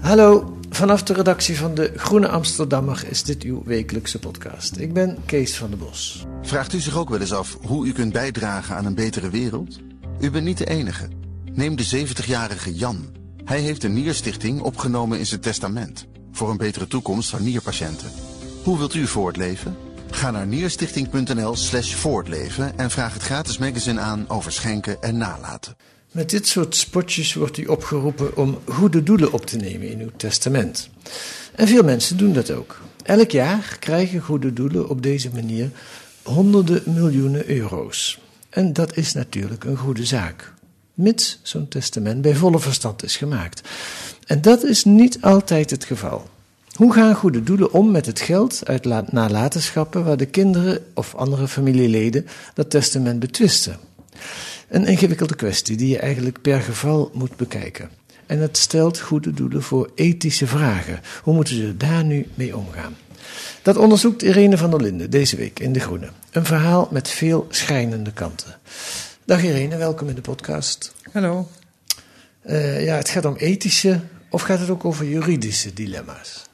Hallo, vanaf de redactie van de Groene Amsterdammer is dit uw wekelijkse podcast. Ik ben Kees van der Bos. Vraagt u zich ook wel eens af hoe u kunt bijdragen aan een betere wereld? U bent niet de enige. Neem de 70-jarige Jan. Hij heeft een nierstichting opgenomen in zijn testament. Voor een betere toekomst van nierpatiënten. Hoe wilt u voortleven? Ga naar nierstichting.nl slash voortleven en vraag het gratis magazine aan over schenken en nalaten. Met dit soort spotjes wordt u opgeroepen om goede doelen op te nemen in uw testament. En veel mensen doen dat ook. Elk jaar krijgen goede doelen op deze manier honderden miljoenen euro's. En dat is natuurlijk een goede zaak. Mits zo'n testament bij volle verstand is gemaakt. En dat is niet altijd het geval. Hoe gaan goede doelen om met het geld uit nalatenschappen waar de kinderen of andere familieleden dat testament betwisten? Een ingewikkelde kwestie die je eigenlijk per geval moet bekijken. En het stelt goede doelen voor ethische vragen. Hoe moeten ze daar nu mee omgaan? Dat onderzoekt Irene van der Linden deze week in De Groene. Een verhaal met veel schrijnende kanten. Dag Irene, welkom in de podcast. Hallo. Uh, ja, het gaat om ethische of gaat het ook over juridische dilemma's?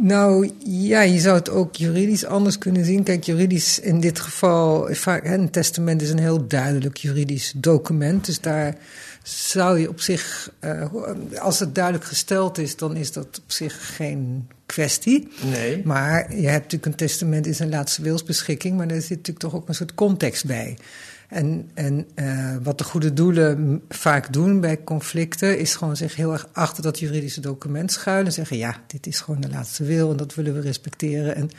Nou ja, je zou het ook juridisch anders kunnen zien. Kijk, juridisch in dit geval, vaak, een testament is een heel duidelijk juridisch document. Dus daar zou je op zich, uh, als het duidelijk gesteld is, dan is dat op zich geen kwestie. Nee. Maar je hebt natuurlijk een testament in zijn laatste wilsbeschikking, maar daar zit natuurlijk toch ook een soort context bij. En, en uh, wat de goede doelen vaak doen bij conflicten, is gewoon zich heel erg achter dat juridische document schuilen. En zeggen: ja, dit is gewoon de laatste wil en dat willen we respecteren. En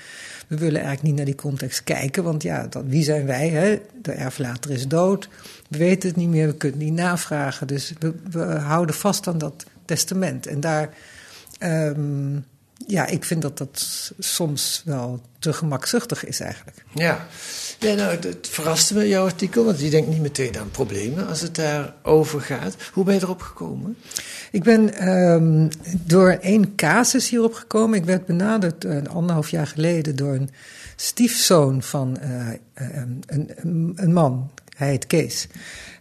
we willen eigenlijk niet naar die context kijken, want ja, dat, wie zijn wij? Hè? De erflater is dood, we weten het niet meer, we kunnen het niet navragen. Dus we, houden vast aan dat testament. En daar. Um, ja, ik vind dat dat soms wel te gemakzuchtig is eigenlijk. Ja, ja nou, het, verraste me, jouw artikel, want je denkt niet meteen aan problemen als het daarover gaat. Hoe ben je erop gekomen? Ik ben um, door één casus hierop gekomen. Ik werd benaderd uh, een anderhalf jaar geleden door een stiefzoon van uh, een, een, een man. Hij heet Kees.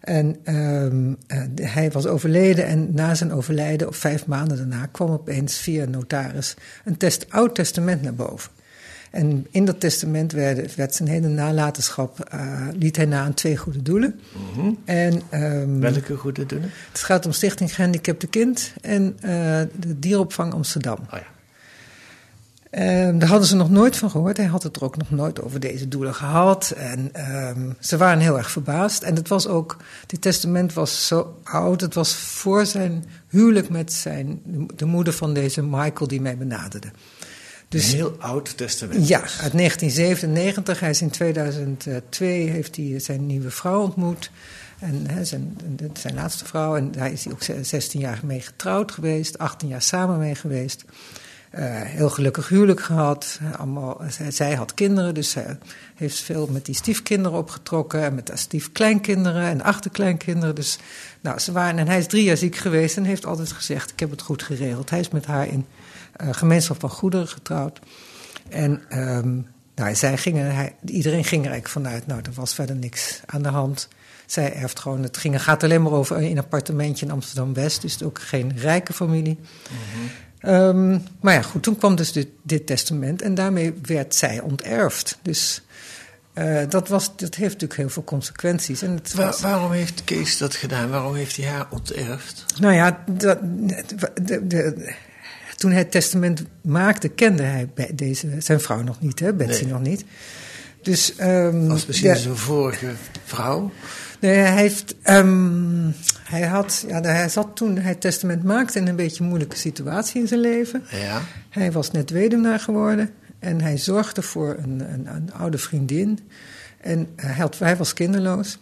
En um, uh, hij was overleden en na zijn overlijden, of vijf maanden daarna, kwam opeens via een notaris een test, oud testament naar boven. En in dat testament werd, werd zijn hele nalatenschap, uh, liet hij na aan twee goede doelen. Mm -hmm. en, um, Welke goede doelen? Het gaat om Stichting Gehandicapte Kind en uh, de Dieropvang Amsterdam. Oh ja. Um, daar hadden ze nog nooit van gehoord. Hij had het er ook nog nooit over deze doelen gehad. En um, ze waren heel erg verbaasd. En het was ook, dit testament was zo oud. Het was voor zijn huwelijk met zijn, de moeder van deze Michael die mij benaderde. Dus, een heel oud testament. Ja, uit 1997. Hij is in 2002 heeft hij zijn nieuwe vrouw ontmoet. En hè, zijn, zijn laatste vrouw. En hij is ook 16 jaar mee getrouwd geweest. 18 jaar samen mee geweest. Uh, heel gelukkig huwelijk gehad. Allemaal, zij, had kinderen, dus zij heeft veel met die stiefkinderen opgetrokken. En met haar stiefkleinkinderen en achterkleinkinderen. Dus nou, ze waren, en hij is drie jaar ziek geweest en heeft altijd gezegd: Ik heb het goed geregeld. Hij is met haar in uh, gemeenschap van goederen getrouwd. En um, nou, zij gingen, iedereen ging er eigenlijk vanuit: Nou, er was verder niks aan de hand. Zij erft gewoon, het ging, gaat alleen maar over een appartementje in Amsterdam West, dus ook geen rijke familie. Mm-hmm. Um, maar ja, goed, toen kwam dus dit, dit, testament en daarmee werd zij onterfd. Dus Uh, dat, was, dat heeft natuurlijk heel veel consequenties. En het Waar, waarom heeft Kees dat gedaan? Waarom heeft hij haar onterfd? Nou ja, dat, de, de, toen hij het testament maakte, kende hij deze, zijn vrouw nog niet, hè, Betsy nog niet. Dus, um, Als misschien zijn vorige vrouw? Nee, hij, heeft, um, hij, had, ja, hij zat toen hij het testament maakte in een beetje een moeilijke situatie in zijn leven. Ja. Hij was net weduwnaar geworden en hij zorgde voor een, een, een oude vriendin. En hij, had, hij was kinderloos.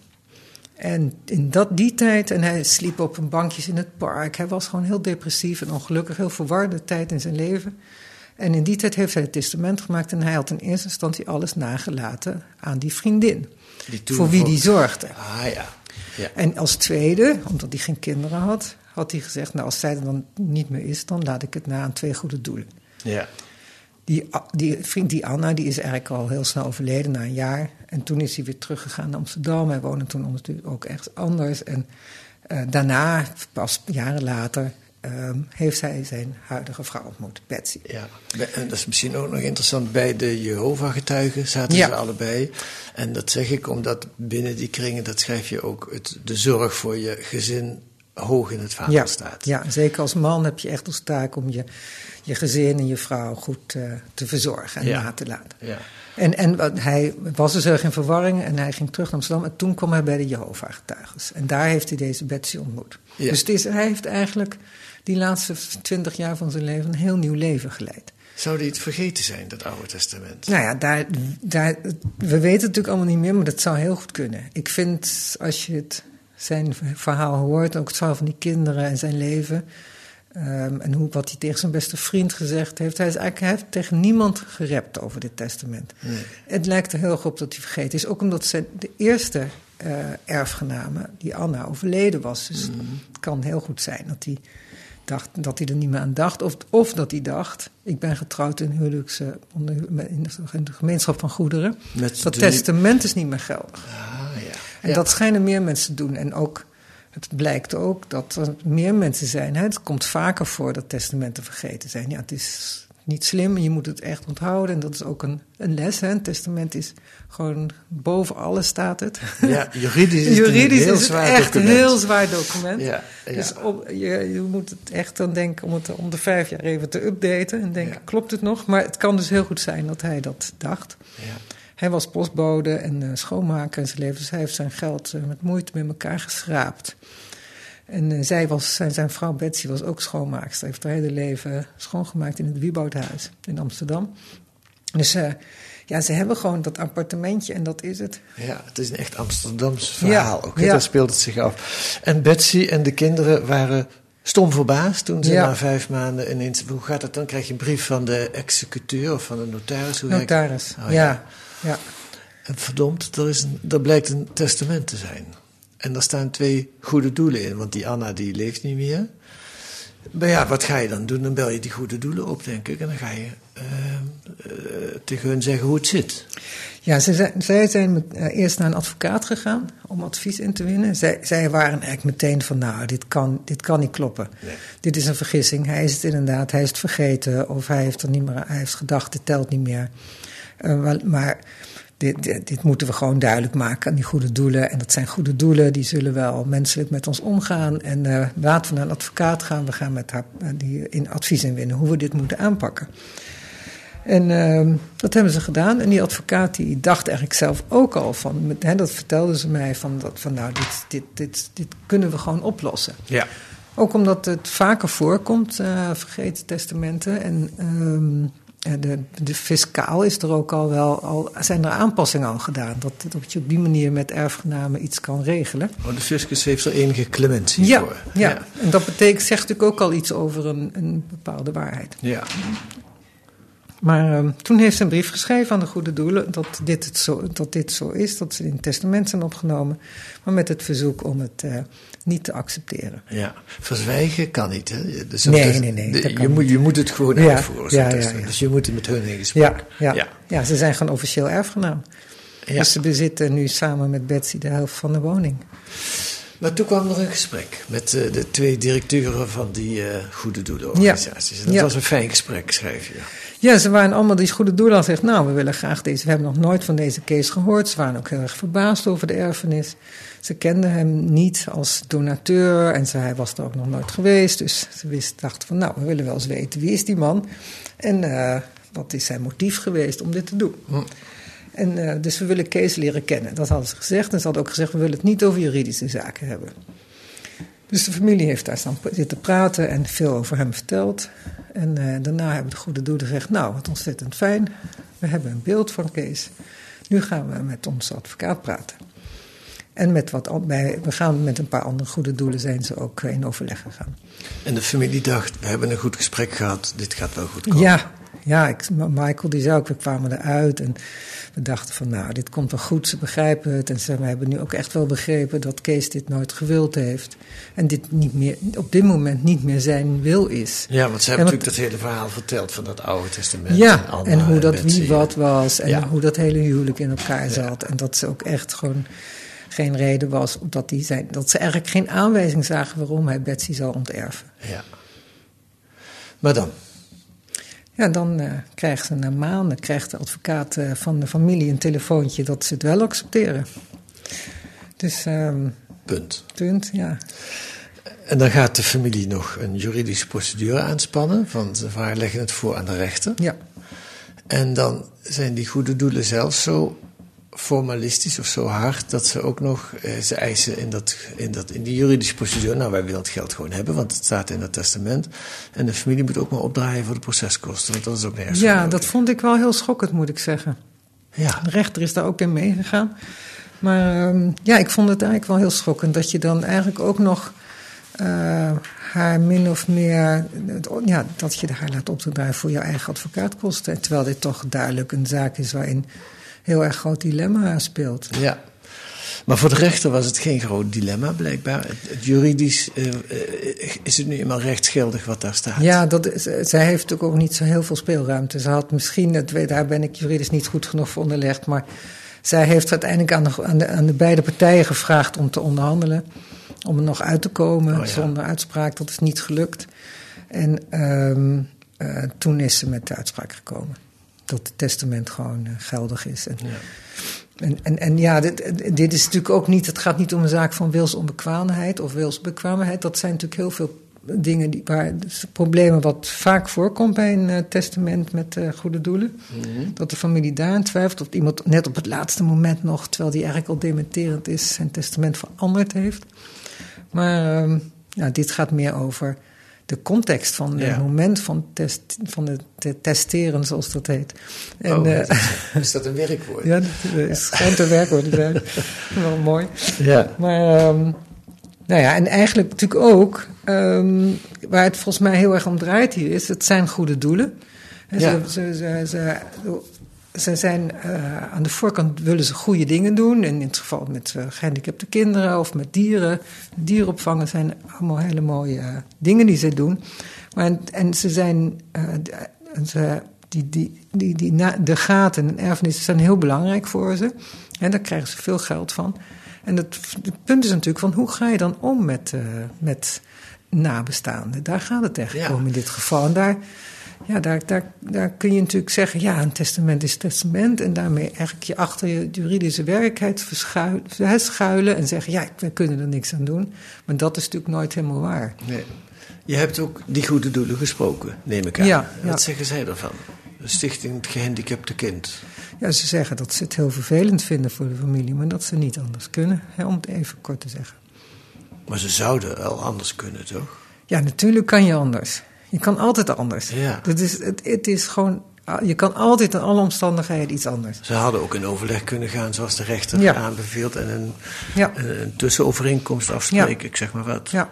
En in dat, die tijd, en hij sliep op een bankjes in het park. Hij was gewoon heel depressief en ongelukkig, heel verwarde tijd in zijn leven. En in die tijd heeft hij het testament gemaakt en hij had in eerste instantie alles nagelaten aan die vriendin. Die voor wie die zorgde. Ah ja. ja. En als tweede, omdat hij geen kinderen had, had hij gezegd: Nou, als zij er dan niet meer is, dan laat ik het na aan twee goede doelen. Ja. Die, die vriend, die Anna, die is eigenlijk al heel snel overleden na een jaar. En toen is hij weer teruggegaan naar Amsterdam. Hij woonde toen natuurlijk ook ergens anders. En uh, daarna, pas jaren later, um, heeft hij zijn huidige vrouw ontmoet, Betsy. Ja, en dat is misschien ook nog interessant. Bij de Jehovah-getuigen zaten ja. ze allebei. En dat zeg ik omdat binnen die kringen, dat schrijf je ook, het, de zorg voor je gezin hoog in het vaandel ja, staat. Ja, zeker als man heb je echt als taak om je, je gezin en je vrouw goed uh, te verzorgen en ja. na te laten. Ja. En, en hij was dus erg in verwarring en hij ging terug naar Amsterdam. En toen kwam hij bij de Jehovah-getuigen. En daar heeft hij deze Betsy ontmoet. Ja. Dus het is, hij heeft eigenlijk die laatste twintig jaar van zijn leven een heel nieuw leven geleid. Zou hij het vergeten zijn, dat Oude Testament? Nou ja, daar, daar, we weten het natuurlijk allemaal niet meer, maar dat zou heel goed kunnen. Ik vind, als je het, zijn verhaal hoort, ook het verhaal van die kinderen en zijn leven... Um, en hoe, wat hij tegen zijn beste vriend gezegd heeft. Hij, is eigenlijk, hij heeft tegen niemand gerept over dit testament. Nee. Het lijkt er heel erg op dat hij vergeten is. Ook omdat zijn, de eerste uh, erfgename, die Anna, overleden was. Dus Mm. het kan heel goed zijn dat hij, dacht, dat hij er niet meer aan dacht. Of, of dat hij dacht, ik ben getrouwd in, huwelijks, uh, in de gemeenschap van goederen. Met dat testament is niet meer geldig. Ah, ja. En Ja. dat schijnen meer mensen te doen. En ook, het blijkt ook dat er meer mensen zijn. Hè? Het komt vaker voor dat testamenten vergeten zijn. Ja, het is niet slim je moet het echt onthouden. En dat is ook een, een les. Hè? Een testament is gewoon boven alles staat het. Ja, juridisch is het een heel is het echt document. een heel zwaar document. Ja, ja. Dus op, je, je moet het echt dan denken om het om de vijf jaar even te updaten. En denken, Ja. klopt het nog? Maar het kan dus heel goed zijn dat hij dat dacht. Ja. Hij was postbode en uh, schoonmaker in zijn leven, dus hij heeft zijn geld uh, met moeite met elkaar geschraapt. En uh, zij was, zijn, zijn vrouw Betsy was ook schoonmaakster. heeft haar hele leven schoongemaakt in het Wieboudhuis in Amsterdam. Dus uh, ja, ze hebben gewoon dat appartementje en dat is het. Ja, het is een echt Amsterdams verhaal Ja, ook. hè, ja. Daar speelt het zich af. En Betsy en de kinderen waren stom verbaasd toen ze Ja. na vijf maanden ineens... Hoe gaat het dan? Krijg je een brief van de executeur of van de notaris? Hoe Notaris, Oh, ja. ja. En verdomd, er, is een, er blijkt een testament te zijn. En daar staan twee goede doelen in, want die Anna die leeft niet meer. Maar ja, wat ga je dan doen? Dan bel je die goede doelen op, denk ik. En dan ga je eh, eh, tegen hun zeggen hoe het zit. Ja, ze zijn, zij zijn met, uh, eerst naar een advocaat gegaan om advies in te winnen. Zij, zij waren eigenlijk meteen van, nou, dit kan, dit kan niet kloppen. Nee. Dit is een vergissing. Hij is het inderdaad, hij is het vergeten. Of hij heeft er niet meer, hij heeft gedacht, dit telt niet meer. Maar, maar dit, dit, dit, moeten we gewoon duidelijk maken aan die goede doelen. En dat zijn goede doelen, die zullen wel menselijk met ons omgaan. En uh, laten we naar een advocaat gaan. We gaan met haar uh, die in advies inwinnen hoe we dit moeten aanpakken. En uh, dat hebben ze gedaan. En die advocaat die dacht eigenlijk zelf ook al van, met, hè, dat vertelde ze mij, van, dat, van nou, dit, dit, dit, dit kunnen we gewoon oplossen. Ja. Ook omdat het vaker voorkomt, uh, vergeten testamenten. En um, de, de fiscaal is er ook al wel, al, zijn er aanpassingen al gedaan. Dat, dat je op die manier met erfgenamen iets kan regelen. Oh, de fiscus heeft er enige clementie ja, voor. Ja. ja, en dat betekent, zegt natuurlijk ook al iets over een, een bepaalde waarheid. Ja. Maar uh, toen heeft ze een brief geschreven aan de goede doelen dat dit, het zo, dat dit zo is, dat ze in het testament zijn opgenomen, maar met het verzoek om het uh, niet te accepteren. Ja, verzwijgen kan niet. Hè? Dus nee, dus, nee, nee. De, je, moet, je moet het gewoon ja, uitvoeren. Ja, ja, ja, Dus je moet het met hun in gesprek. Ja, ja, ja. ja, ze zijn gewoon officieel erfgenaam. Dus ze bezitten nu samen met Betsy de helft van de woning. Maar toen kwam er een gesprek met uh, de twee directeuren van die uh, goede doelenorganisaties. Ja. En dat Ja. was een fijn gesprek, schrijf je. Ja, ze waren allemaal die goede doelen. Zegt, nou, we willen graag deze. We hebben nog nooit van deze Kees gehoord. Ze waren ook heel erg verbaasd over de erfenis. Ze kenden hem niet als donateur en ze, hij was er ook nog nooit geweest. Dus ze wist, dachten van, nou, we willen wel eens weten wie is die man en uh, wat is zijn motief geweest om dit te doen. Hm. En, uh, dus we willen Kees leren kennen. Dat hadden ze gezegd. En ze hadden ook gezegd, we willen het niet over juridische zaken hebben. Dus de familie heeft daar staan zitten praten en veel over hem verteld. En uh, daarna hebben de goede doelen gezegd, nou, wat ontzettend fijn. We hebben een beeld van Kees. Nu gaan we met onze advocaat praten. En met wat, bij, we gaan met een paar andere goede doelen zijn ze ook in overleg gegaan. En de familie dacht, we hebben een goed gesprek gehad, dit gaat wel goed komen. Ja, ja ik, Michael die zei ook, we kwamen eruit en we dachten van nou, dit komt wel goed, ze begrijpen het. En ze hebben nu ook echt wel begrepen dat Kees dit nooit gewild heeft. En dit niet meer, op dit moment niet meer zijn wil is. Ja, want ze hebben natuurlijk dat hele verhaal verteld van dat Oude Testament. Ja, en, en hoe dat en wie wat was en ja. hoe dat hele huwelijk in elkaar zat. Ja. En dat ze ook echt gewoon geen reden was dat, die zijn, dat ze eigenlijk geen aanwijzing zagen waarom hij Betsy zou onterven. Ja. Maar dan? Ja, dan uh, krijgt ze na maanden krijgt de advocaat uh, van de familie een telefoontje dat ze het wel accepteren. Dus. Um, punt. Punt, ja. En dan gaat de familie nog een juridische procedure aanspannen, want ze leggen het voor aan de rechter. Ja. En dan zijn die goede doelen zelf zo formalistisch of zo hard dat ze ook nog eh, ze eisen in, dat, in, dat, in die juridische procedure. Nou, wij willen het geld gewoon hebben, want het staat in het testament. En de familie moet ook maar opdraaien voor de proceskosten, want dat is ook nergens. Ja, dat vond ik wel heel schokkend, moet ik zeggen. Ja. De rechter is daar ook in meegegaan. Maar um, ja, ik vond het eigenlijk wel heel schokkend dat je dan eigenlijk ook nog uh, haar min of meer, ja, dat je haar laat opdraaien voor jouw eigen advocaatkosten. Terwijl dit toch duidelijk een zaak is waarin heel erg groot dilemma speelt. Ja. Maar voor de rechter was het geen groot dilemma, blijkbaar. Het, juridisch uh, uh, is het nu eenmaal rechtsgeldig wat daar staat. Ja, dat is, zij heeft natuurlijk ook niet zo heel veel speelruimte. Ze had misschien, daar ben ik juridisch niet goed genoeg voor onderlegd, maar zij heeft uiteindelijk aan de, aan de, aan de beide partijen gevraagd om te onderhandelen. Om er nog uit te komen oh, ja. zonder uitspraak. Dat is niet gelukt. En um, uh, toen is ze met de uitspraak gekomen dat het testament gewoon uh, geldig is. En, ja. en, en, en, ja, dit, dit, is natuurlijk ook niet, het gaat niet om een zaak van wilsonbekwaamheid of wilsbekwaamheid. Dat zijn natuurlijk heel veel dingen die, waar dus problemen wat vaak voorkomt bij een uh, testament met uh, goede doelen. Mhm. Mm -hmm. Dat de familie daarin twijfelt of iemand net op het laatste moment nog, terwijl die eigenlijk al dementerend is, zijn testament veranderd heeft. Maar uh, ja, dit gaat meer over de context van het ja. moment van, test, van het te testeren, zoals dat heet. En, oh, uh, is dat een werkwoord? ja, dat is schijnt een werkwoord te zijn. Wel mooi. Ja. Maar, um, nou ja, en eigenlijk natuurlijk ook, um, waar het volgens mij heel erg om draait hier, is het zijn goede doelen. En ja. ze, ze, ze, ze, zijn uh, aan de voorkant willen ze goede dingen doen. En in het geval met uh, gehandicapte kinderen of met dieren. Dieropvangen zijn allemaal hele mooie uh, dingen die ze doen. Maar, en ze zijn. Ze, die, die, die, die, na, de gaten en erfenissen zijn heel belangrijk voor ze. En daar krijgen ze veel geld van. En het, het punt is natuurlijk van hoe ga je dan om met, met nabestaanden? Daar gaat het echt om in dit geval. En daar ja, daar, daar, daar kun je natuurlijk zeggen, ja, een testament is testament. En daarmee eigenlijk je achter je juridische werkelijkheid verschuilen, schuilen en zeggen, ja, we kunnen er niks aan doen. Maar dat is natuurlijk nooit helemaal waar. Nee. Je hebt ook die goede doelen gesproken, neem ik aan. Ja, Wat zeggen zij ervan? De Stichting Het Gehandicapte Kind. Ja, ze zeggen dat ze het heel vervelend vinden voor de familie, maar dat ze niet anders kunnen, hè, om het even kort te zeggen. Maar ze zouden wel anders kunnen, toch? Ja, natuurlijk kan je anders. Je kan altijd anders. Ja. Dat is, het, het is gewoon, je kan altijd in alle omstandigheden iets anders. Ze hadden ook in overleg kunnen gaan zoals de rechter Ja. aanbeveelt en een, Ja. een, een tussenovereenkomst afspreken, ik zeg maar wat. Ja.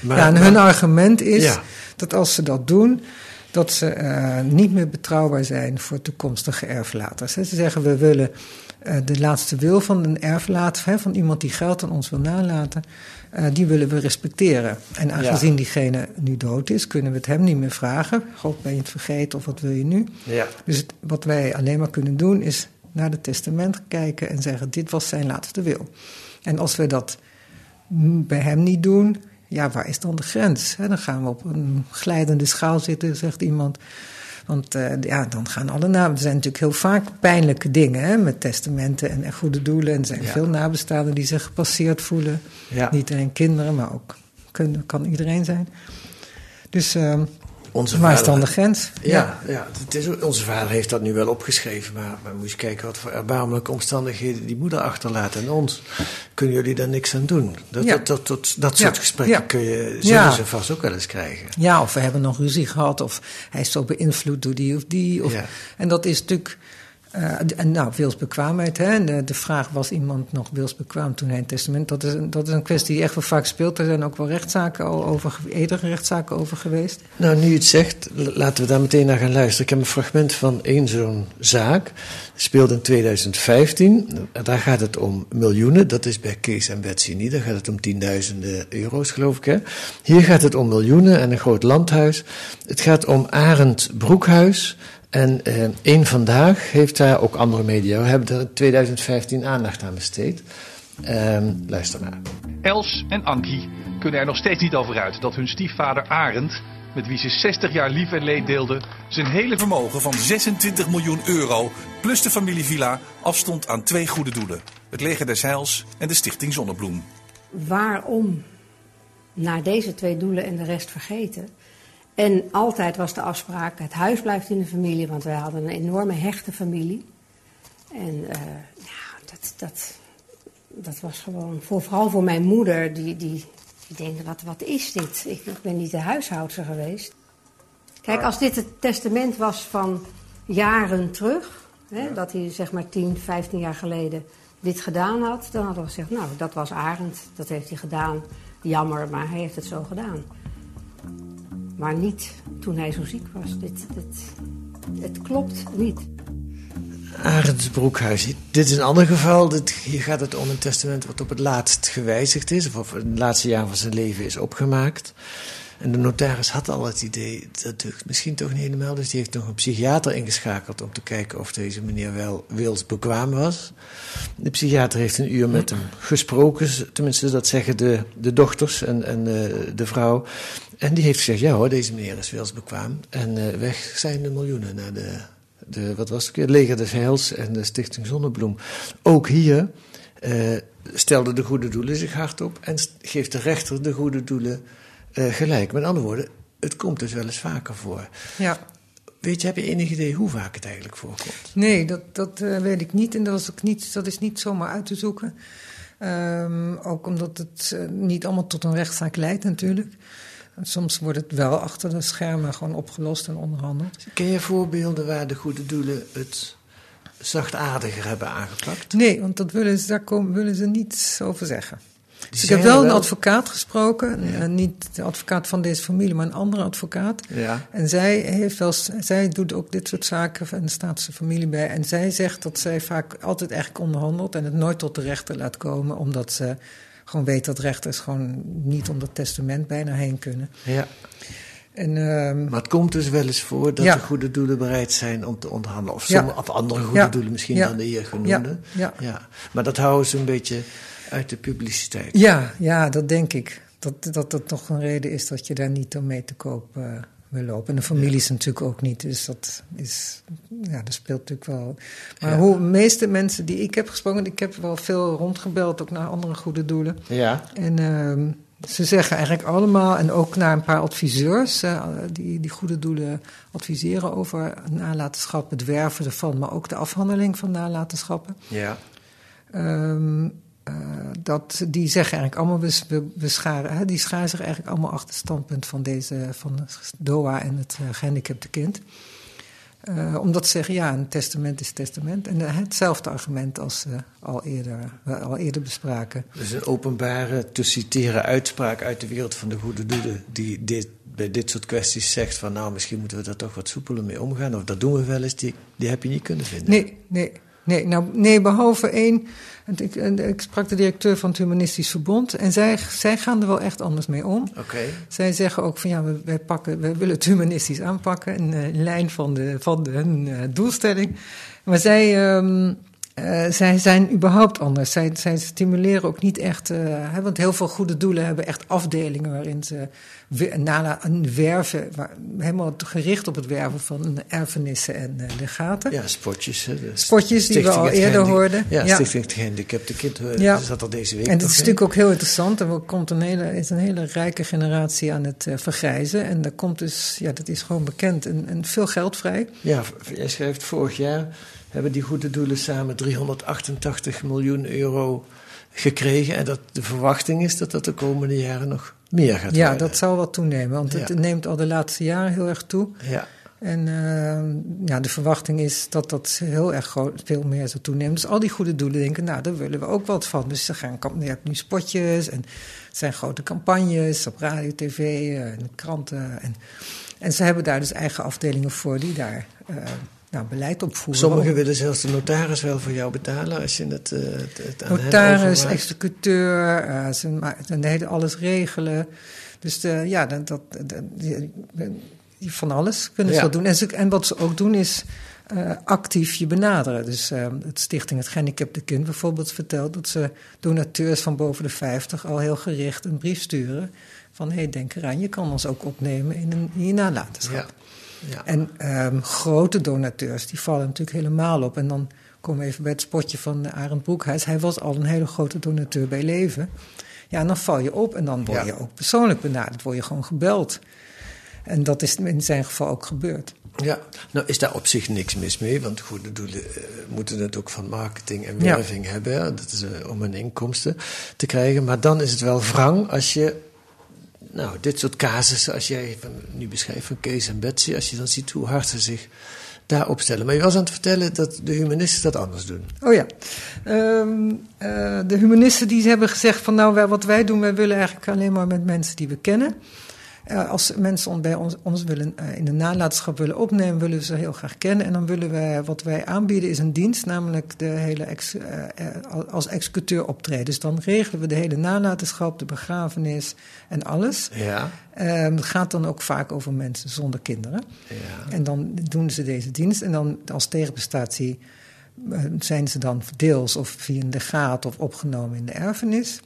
Maar, ja, en maar- hun argument is dat als ze dat doen, dat ze eh, niet meer betrouwbaar zijn voor toekomstige erflaters. Ze zeggen we willen eh, de laatste wil van een erflater, hè, van iemand die geld aan ons wil nalaten, eh, die willen we respecteren. En aangezien diegene nu dood is, kunnen we het hem niet meer vragen. God, ben je het vergeten of wat wil je nu? ja. Dus het- wat wij alleen maar kunnen doen is naar het testament kijken en zeggen: dit was zijn laatste wil. En als we dat bij hem niet doen, ja, waar is dan de grens? dan gaan we op een glijdende schaal zitten, zegt iemand. Want uh, ja, dan gaan alle namen. Er zijn natuurlijk heel vaak pijnlijke dingen hè, met testamenten en goede doelen. En er zijn veel nabestaanden die zich gepasseerd voelen. Ja. Niet alleen kinderen, maar ook kunnen, kan iedereen zijn. Dus uh, onze Waar is dan de grens? Ja, ja. het is, onze vader heeft dat nu wel opgeschreven, maar we moeten kijken wat voor erbarmelijke omstandigheden die moeder achterlaat en ons. Kunnen jullie daar niks aan doen? Dat, dat, dat, dat, dat soort gesprekken kun je, zullen ze vast ook wel eens krijgen. Ja, of we hebben nog ruzie gehad, of hij is zo beïnvloed door die of die. Of, En dat is natuurlijk uh, en nou, wilsbekwaamheid. Hè? De, vraag was iemand nog wilsbekwaam toen hij een testament. Dat is, een, dat is een kwestie die echt wel vaak speelt. Er zijn ook wel rechtszaken over, eerdere rechtszaken over geweest. Nou, nu je het zegt, laten we daar meteen naar gaan luisteren. Ik heb een fragment van één zo'n zaak. Speelde in 2015. Daar gaat het om miljoenen. Dat is bij Kees en Betsy niet. Daar gaat het om tienduizenden euro's, geloof ik. Hè? Hier gaat het om miljoenen en een groot landhuis. Het gaat om Arend Broekhuis. En eh, één vandaag heeft daar, ook andere media, hebben er in 2015 aandacht aan besteed. Uh, luister maar. Els en Ankie kunnen er nog steeds niet over uit dat hun stiefvader Arend, met wie ze 60 jaar lief en leed deelden, zijn hele vermogen van 26 miljoen euro plus de familievilla afstond aan twee goede doelen: het Leger des Heils en de Stichting Zonnebloem. Waarom naar deze twee doelen en de rest vergeten? En altijd was de afspraak: het huis blijft in de familie, want wij hadden een enorme hechte familie. En uh, ja, dat, dat, dat was gewoon, voor, vooral voor mijn moeder, die, die, die denkt: wat, wat is dit? Ik, ik ben niet de huishoudster geweest. Kijk, als dit het testament was van jaren terug, hè, dat hij zeg maar 10, 15 jaar geleden dit gedaan had, dan hadden we gezegd: Nou, dat was Arend, dat heeft hij gedaan. Jammer, maar hij heeft het zo gedaan. Maar niet toen hij zo ziek was. Dit, dit, het klopt niet. Arends Broekhuis. Dit is een ander geval. Dit, hier gaat het om een testament wat op het laatst gewijzigd is, of in het laatste jaar van zijn leven is opgemaakt. En de notaris had al het idee dat het misschien toch niet helemaal. Dus die heeft nog een psychiater ingeschakeld om te kijken of deze meneer wel wilsbekwaam was. De psychiater heeft een uur met hem gesproken, tenminste dat zeggen de, de dochters en, en uh, de vrouw. En die heeft gezegd, ja hoor, deze meneer is wilsbekwaam. En uh, weg zijn de miljoenen naar de, de wat was het, het leger des Heils en de Stichting Zonnebloem. Ook hier uh, stelde de goede doelen zich hard op en geeft de rechter de goede doelen uh, gelijk. Met andere woorden, het komt dus wel eens vaker voor. Ja. Weet je, heb je enig idee hoe vaak het eigenlijk voorkomt? Nee, dat, dat uh, weet ik niet. En dat is, ook niet, dat is niet zomaar uit te zoeken. Um, ook omdat het uh, niet allemaal tot een rechtszaak leidt natuurlijk. En soms wordt het wel achter de schermen gewoon opgelost en onderhandeld. Ken je voorbeelden waar de goede doelen het zachtaardiger hebben aangepakt? Nee, want dat willen ze, daar komen, willen ze niets over zeggen. Dus ik heb wel een advocaat gesproken, ja. uh, niet de advocaat van deze familie, maar een andere advocaat. Ja. En zij, heeft wel, zij doet ook dit soort zaken en staat zijn familie bij. En zij zegt dat zij vaak altijd eigenlijk onderhandelt en het nooit tot de rechter laat komen, omdat ze gewoon weet dat rechters gewoon niet om dat testament bijna heen kunnen. Ja. En, uh, maar het komt dus wel eens voor dat ja. de goede doelen bereid zijn om te onderhandelen. Of, sommige, ja. of andere goede ja. doelen misschien dan de hier genoemde. Ja. Ja. Maar dat houden ze een beetje uit de publiciteit. Ja, ja dat denk ik. Dat, dat dat toch een reden is dat je daar niet om mee te koop uh, wil lopen. En de familie is natuurlijk ook niet. Dus dat, is, ja, dat speelt natuurlijk wel. Maar ja. hoe de meeste mensen die ik heb gesproken... ik heb wel veel rondgebeld, ook naar andere goede doelen. Ja. En uh, ze zeggen eigenlijk allemaal... en ook naar een paar adviseurs... Uh, die, die goede doelen adviseren over nalatenschap... het werven ervan, maar ook de afhandeling van nalatenschappen. Ja. Um, uh, dat, die zeggen eigenlijk allemaal, we, we, we scharen, hè, die scharen zich eigenlijk allemaal achter het standpunt van deze, van DOA en het uh, gehandicapte kind. Uh, omdat ze zeggen, ja, een testament is testament. En hetzelfde argument als uh, al, eerder, uh, al eerder bespraken. Dus een openbare, te citeren uitspraak uit de wereld van de goede doelen... die dit, bij dit soort kwesties zegt van... nou, misschien moeten we daar toch wat soepeler mee omgaan... of dat doen we wel eens, die, die heb je niet kunnen vinden. Nee, nee, nee, nou, nee behalve één... Ik, ik, sprak de directeur van het Humanistisch Verbond en zij, zij gaan er wel echt anders mee om. Okay. Zij zeggen ook van ja, we, wij, pakken, we willen het humanistisch aanpakken, in, in lijn van, de, van de, hun uh, doelstelling. Maar zij, um, Uh, zij zijn überhaupt anders. Zij, zij stimuleren ook niet echt. Uh, hè, want heel veel goede doelen hebben echt afdelingen waarin ze nala, een werven, waar, helemaal gericht op het werven van erfenissen en uh, legaten. Ja, spotjes. Hè, spotjes die we al eerder hoorden. Ja, ja. Stichting het Gehandicapte Kind ja. zat al deze week. En het is natuurlijk ook heel interessant. Er komt een hele, is een hele rijke generatie aan het vergrijzen. En daar komt dus, ja, dat is gewoon bekend, en, en veel geld vrij. Ja, jij schrijft vorig jaar hebben die goede doelen samen 388 miljoen euro gekregen. En dat de verwachting is dat dat de komende jaren nog meer gaat worden. Ja, dat zal wel toenemen, want het neemt al de laatste jaren heel erg toe. Ja. En uh, ja, de verwachting is dat dat heel erg groot, veel meer zal toenemen. Dus al die goede doelen denken, nou, daar willen we ook wat van. Dus ze gaan, je hebt nu spotjes en het zijn grote campagnes op radio, tv en kranten. En, en ze hebben daar dus eigen afdelingen voor die daar uh, nou, beleid opvoeren. Sommigen willen zelfs de notaris wel voor jou betalen als je het, uh, het aan Notaris, executeur, uh, ze, ze alles regelen. Dus de, ja, dat, dat, die, die, van alles kunnen ze ja. doen. En, ze, en, wat ze ook doen is uh, actief je benaderen. Dus het Stichting Het Gehandicapte Kind bijvoorbeeld vertelt dat ze donateurs van boven de 50 al heel gericht een brief sturen. Van hé, hey, denk eraan, je kan ons ook opnemen in, een, in je nalatenschap. Ja. Ja. En um, grote donateurs, die vallen natuurlijk helemaal op. En dan komen we even bij het spotje van Arend Broekhuis. Hij was al een hele grote donateur bij Leven. Ja, en dan val je op en dan word je ook persoonlijk benaderd. Word je gewoon gebeld. En dat is in zijn geval ook gebeurd. Ja, nou is daar op zich niks mis mee, want goede doelen uh, moeten het ook van marketing en werving ja. hebben. Dat is uh, om een inkomsten te krijgen. Maar dan is het wel wrang als je nou, dit soort casussen, als jij van, nu beschrijft van Kees en Betsy, als je dan ziet hoe hard ze zich daar opstellen. Maar je was aan het vertellen dat de humanisten dat anders doen. Oh ja. Um, uh, de humanisten die hebben gezegd van nou, wat wij doen, wij willen eigenlijk alleen maar met mensen die we kennen. Uh, als mensen bij ons, ons willen, uh, in de nalatenschap willen opnemen, willen we ze heel graag kennen. En dan willen wij, wat wij aanbieden, is een dienst, namelijk de hele ex, uh, als executeur optreden. Dus dan regelen we de hele nalatenschap, de begrafenis en alles. Ja. het gaat dan ook vaak over mensen zonder kinderen. Ja. En dan doen ze deze dienst. En dan als tegenprestatie zijn ze dan deels of via een legaat of opgenomen in de erfenis.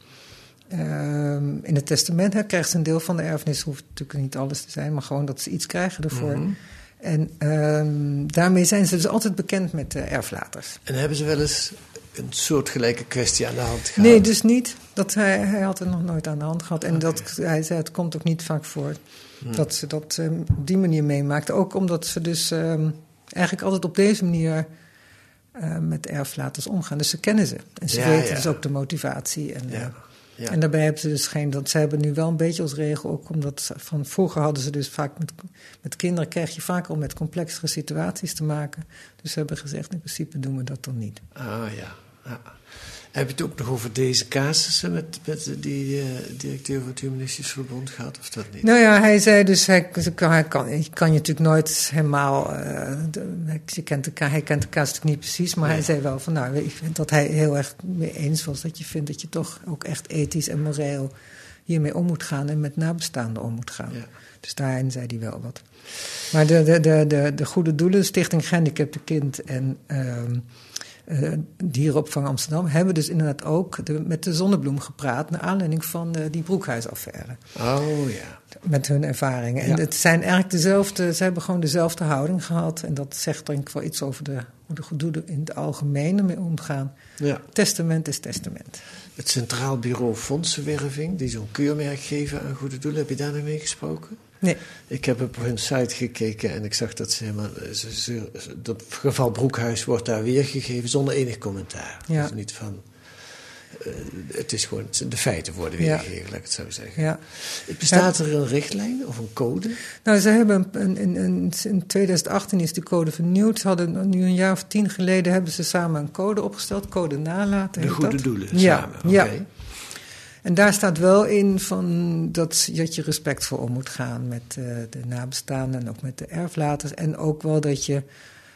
Um, in het testament hè, krijgt ze een deel van de erfenis. Hoeft natuurlijk niet alles te zijn, maar gewoon dat ze iets krijgen ervoor. Mm -hmm. En um, daarmee zijn ze dus altijd bekend met de erflaters. En hebben ze wel eens een soortgelijke kwestie aan de hand gehad? Nee, dus niet. Dat hij, hij had het nog nooit aan de hand gehad. En okay. dat, hij zei, het komt ook niet vaak voor hmm. dat ze dat um, op die manier meemaakten. Ook omdat ze dus eigenlijk altijd op deze manier uh, met erflaters omgaan. Dus ze kennen ze. En ze Ja, weten ja. dus ook de motivatie. En, Ja. Ja. En daarbij hebben ze dus geen. Dat, ze hebben nu wel een beetje als regel ook, omdat van vroeger hadden ze dus vaak met, met kinderen krijg je vaak al met complexere situaties te maken. Dus ze hebben gezegd: in principe doen we dat dan niet. Ah ja. ja. Heb je het ook nog over deze casussen met, met die eh, directeur van het Humanistisch Verbond gehad, of dat niet? Nou ja, hij zei dus: hij, kan, hij kan, je natuurlijk nooit helemaal. eh, de- je kent de, ka- hij kent de kaas natuurlijk niet precies, maar hij zei wel van nou, ik vind dat hij heel erg mee eens was dat je vindt dat je toch ook echt ethisch en moreel hiermee om moet gaan en met nabestaanden om moet gaan. Ja. Dus daarin zei hij wel wat. Maar de, de, de, de, de Goede Doelen, Stichting Gehandicapte Kind en ehm eh, Dierenopvang Amsterdam hebben dus inderdaad ook de, met de Zonnebloem gepraat naar aanleiding van de, die Broekhuisaffaire. Oh ja. Met hun ervaringen. En het zijn eigenlijk dezelfde, ze hebben gewoon dezelfde houding gehad. En dat zegt denk ik wel iets over de, hoe de goede in het algemeen ermee omgaan. ja. Testament is testament. Het Centraal Bureau Fondsenwerving, die zo'n keurmerk geven aan goede doelen, heb je daar mee gesproken? Nee, Ik heb op hun site gekeken en ik zag dat ze helemaal. Ze, ze, dat geval Broekhuis wordt daar weergegeven zonder enig commentaar. Ja. Dus niet van. eh, het is gewoon. De feiten worden Ja. weergegeven, laat ik het zo zeggen. ja. Bestaat er een richtlijn of een code? Nou, ze hebben een, een, een- in 2018 is die code vernieuwd. Ze hadden nu een jaar of tien geleden hebben ze samen een code opgesteld, code nalaten. De goede dat. doelen Ja, samen. Ja. En daar staat wel in van dat, dat je respectvol om moet gaan met eh, de nabestaanden en ook met de erflaters. En ook wel dat je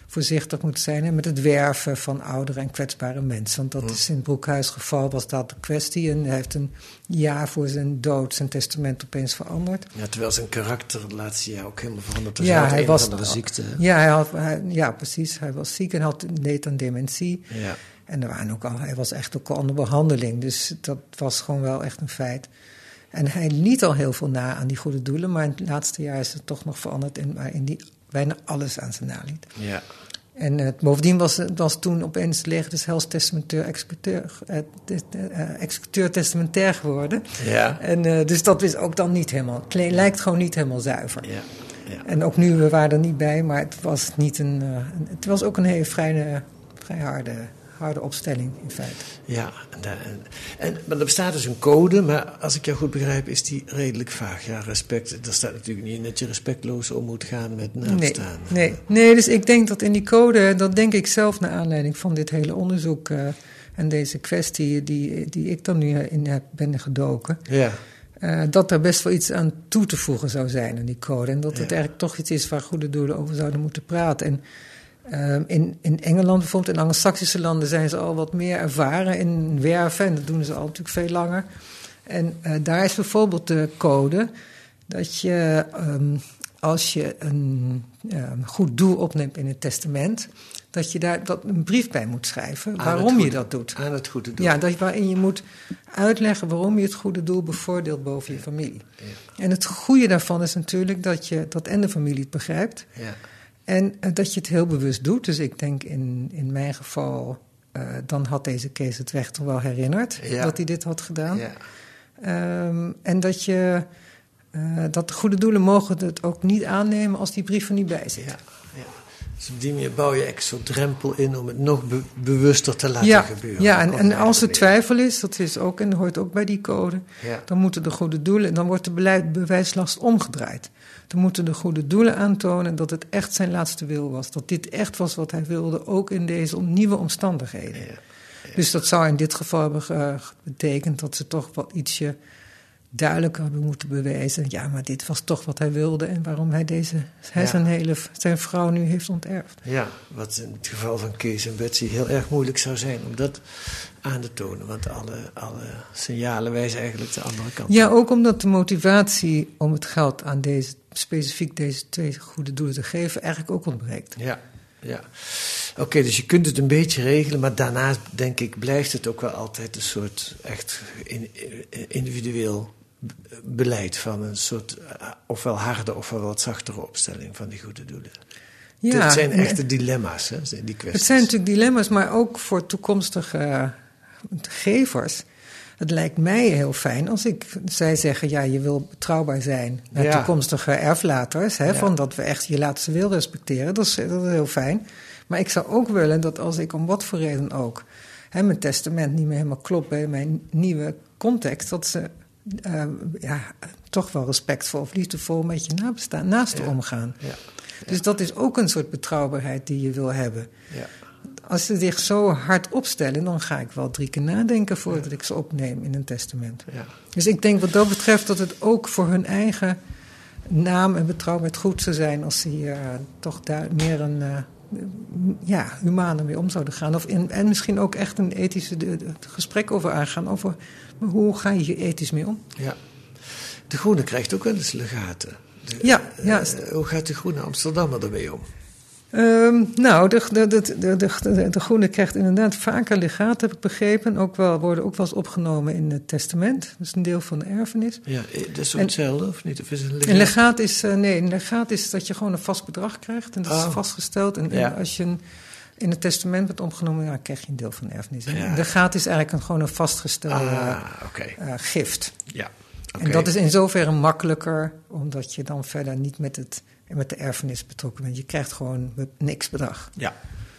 voorzichtig moet zijn hè, met het werven van oudere en kwetsbare mensen. Want dat is in het Broekhuis geval was dat de kwestie. En hij heeft een jaar voor zijn dood zijn testament opeens veranderd. Ja, terwijl zijn karakter het laatste jaar ook helemaal veranderd. Ja, hij een was- andere ziekte. Ja, hij had, hij- ja, precies. Hij was ziek en had, leed aan dementie. Ja. En er waren ook al, hij was echt ook al onder behandeling. Dus dat was gewoon wel echt een feit. En hij liet al heel veel na aan die goede doelen. Maar in het laatste jaar is het toch nog veranderd. In, waarin hij bijna alles aan zijn naliet. Ja. En eh, bovendien was, het- was toen opeens leeg des hels testamentair executeur, eh, te- eh, executeur testamentair geworden. Ja. En, eh, dus dat is ook dan niet helemaal, het le- lijkt gewoon niet helemaal zuiver. Ja. ja. En ook nu, we waren er niet bij, maar het was, niet een, eh, een- het was ook een hele vrij, vrij harde, harde opstelling in feite. Ja, en, daar- en, maar er bestaat dus een code, maar als ik jou goed begrijp, is die redelijk vaag. Ja, respect, er staat natuurlijk niet in dat je respectloos om moet gaan met Nee, nabestaanden. nee, nee, dus ik denk dat in die code, dat denk ik zelf naar aanleiding van dit hele onderzoek eh, en deze kwestie die, die ik dan nu in heb, ben gedoken, Ja, eh, dat er best wel iets aan toe te voegen zou zijn aan die code. En dat het eigenlijk toch iets is waar goede doelen over zouden moeten praten. En ehm, in, in Engeland bijvoorbeeld, in Anglo-Saxische landen zijn ze al wat meer ervaren in werven. En dat doen ze al natuurlijk veel langer. En eh, daar is bijvoorbeeld de code dat je ehm, als je een ehm, goed doel opneemt in het testament, dat je daar dat een brief bij moet schrijven Aan waarom je dat doet. aan het goede doel. Ja, dat, waarin je moet uitleggen waarom je het goede doel bevoordeelt boven je familie. En het goede daarvan is natuurlijk dat, je, dat en de familie het begrijpt. Ja. En eh, dat je het heel bewust doet. Dus ik denk in, in mijn geval, eh, dan had deze Kees het weg toch wel herinnerd Ja. dat hij dit had gedaan. Ja. Ehm, en dat je. eh, dat de goede doelen mogen het ook niet aannemen als die brief er niet bij zit. Ja. Dus op die manier bouw je echt zo'n drempel in om het nog be- bewuster te laten ja, gebeuren. ja en, en als er twijfel is, dat is ook en hoort ook bij die code, Ja. dan moeten de goede doelen, dan wordt de beleid, bewijslast omgedraaid. Dan moeten de goede doelen aantonen dat het echt zijn laatste wil was. Dat dit echt was wat hij wilde, ook in deze nieuwe omstandigheden. Ja. Dus dat zou in dit geval hebben betekend dat ze toch wat ietsje duidelijker hebben moeten bewijzen. Ja, maar dit was toch wat hij wilde en waarom hij deze, hij Ja. zijn, hele, zijn vrouw nu heeft onterfd. Ja, wat in het geval van Kees en Betsy heel erg moeilijk zou zijn om dat aan te tonen. Want alle, alle signalen wijzen eigenlijk de andere kant Ja, ook omdat de motivatie om het geld aan deze, specifiek deze twee goede doelen te geven, eigenlijk ook ontbreekt. Ja, ja. Oké, dus je kunt het een beetje regelen, maar daarnaast denk ik blijft het ook wel altijd een soort echt in- in- individueel beleid van een soort eh, ofwel harde ofwel wat zachtere opstelling van die goede doelen. Ja, Dit zijn echte dilemma's, hè, die kwesties. Het zijn natuurlijk dilemma's, maar ook voor toekomstige eh, gevers. Het lijkt mij heel fijn als ik, zij zeggen, ja, je wil betrouwbaar zijn naar Ja. toekomstige erflaters, hè, Ja. van dat we echt je laatste wil respecteren. Dat is, dat is heel fijn. Maar ik zou ook willen dat als ik om wat voor reden ook hè, mijn testament niet meer helemaal klopt bij mijn nieuwe context, dat ze eh, ja, toch wel respectvol of liefdevol met je nabestaan, naast Ja. omgaan. Ja, Dus dat is ook een soort betrouwbaarheid die je wil hebben. ja. Als ze zich zo hard opstellen, dan ga ik wel drie keer nadenken voordat ik ze opneem in een testament. ja. Dus ik denk wat dat betreft dat het ook voor hun eigen naam en betrouwbaarheid goed zou zijn als ze hier eh, toch daar meer een eh, ja, humaner mee om zouden gaan. Of in, en misschien ook echt een ethische de- de- gesprek over aangaan. Over maar hoe ga je hier ethisch mee om? Ja. De Groene krijgt ook wel eens legaten. De- Ja, ja. eh, hoe gaat de Groene Amsterdammer ermee om? Ehm, nou, de, de, de, de, de, de, de Groene krijgt inderdaad vaker legaat, heb ik begrepen. Ook wel, worden ook wel eens opgenomen in het testament. Dat is een deel van de erfenis. Ja, eh, dat is ook En- hetzelfde, of niet? Of is het een legaat? Een legaat is, eh, nee, een legaat is dat je gewoon een vast bedrag krijgt. En dat Oh. is vastgesteld. En, en als je een, in het testament bent opgenomen, dan krijg je een deel van de erfenis. En Ja. Een legaat is eigenlijk een, gewoon een vastgestelde Ah, eh, gift. Ja. oké. En dat is in zoverre makkelijker, omdat je dan verder niet met, het, met de erfenis betrokken bent. Je krijgt gewoon niks bedrag. Ja.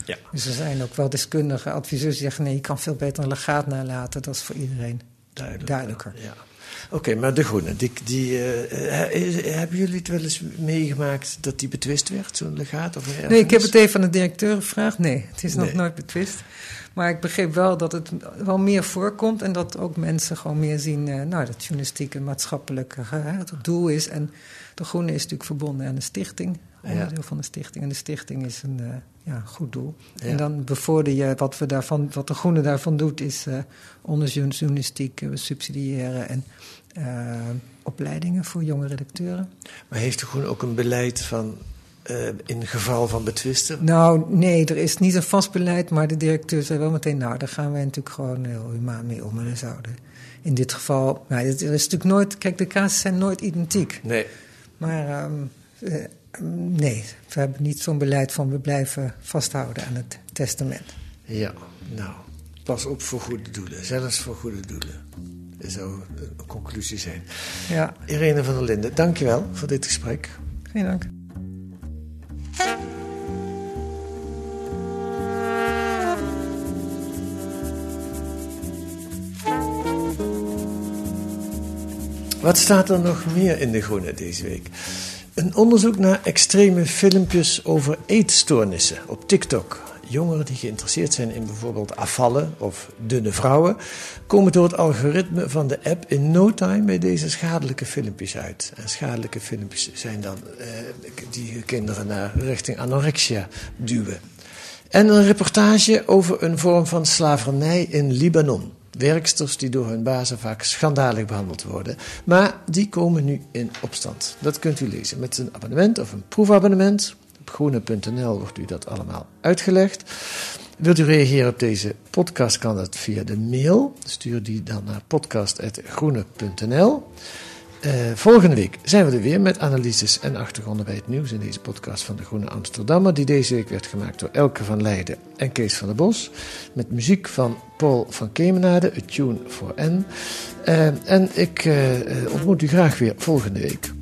Ja. Dus er zijn ook wel deskundige adviseurs die zeggen: nee, je kan veel beter een legaat nalaten. Dat is voor iedereen Duidelijk. duidelijker. Ja. Oké, maar de Groene, die, die, eh, eh, hebben jullie het wel eens meegemaakt dat die betwist werd, zo'n legaat? Of Nee, ik heb het even aan de directeur gevraagd. Nee, het is nog nooit betwist. Maar ik begreep wel dat het wel meer voorkomt en dat ook mensen gewoon meer zien, eh, nou, dat journalistiek een maatschappelijk doel is. En de Groene is natuurlijk verbonden aan de stichting onderdeel van de stichting. En de stichting is een uh, ja, goed doel. En dan bevorder je wat, we daarvan, wat de Groene daarvan doet, is uh, onderzoeksjournalistiek, we subsidiëren en opleidingen voor jonge redacteuren. Maar heeft de Groene ook een beleid van uh, in geval van betwisten? Nou, nee, er is niet een vast beleid, maar de directeur zei wel meteen: Nou, daar gaan wij natuurlijk gewoon heel humaan mee om. En we zouden in dit geval. Nou, er is natuurlijk nooit. Kijk, de casussen zijn nooit identiek. Nee. Maar um, uh, nee, we hebben niet zo'n beleid van we blijven vasthouden aan het testament. Ja, nou, pas op voor goede doelen, zelfs voor goede doelen. Dat zou een conclusie zijn. Ja. Irene van der Linden, dankjewel voor dit gesprek. Geen dank. Wat staat er nog meer in de Groene deze week? Een onderzoek naar extreme filmpjes over eetstoornissen op TikTok. Jongeren die geïnteresseerd zijn in bijvoorbeeld afvallen of dunne vrouwen, komen door het algoritme van de app in no time bij deze schadelijke filmpjes uit. En schadelijke filmpjes zijn dan eh, die kinderen naar richting anorexia duwen. En een reportage over een vorm van slavernij in Libanon. Werksters die door hun bazen vaak schandalig behandeld worden. Maar die komen nu in opstand. Dat kunt u lezen met een abonnement of een proefabonnement. Op groene.nl wordt u dat allemaal uitgelegd. Wilt u reageren op deze podcast, kan dat via de mail. Stuur die dan naar podcast.groene.nl. Uh, volgende week zijn we er weer met analyses en achtergronden bij het nieuws in deze podcast van de Groene Amsterdammer, die deze week werd gemaakt door Elke van Leiden en Kees van der Bos, met muziek van Paul van Kemenade, A Tune for N. Uh, en ik uh, ontmoet u graag weer volgende week.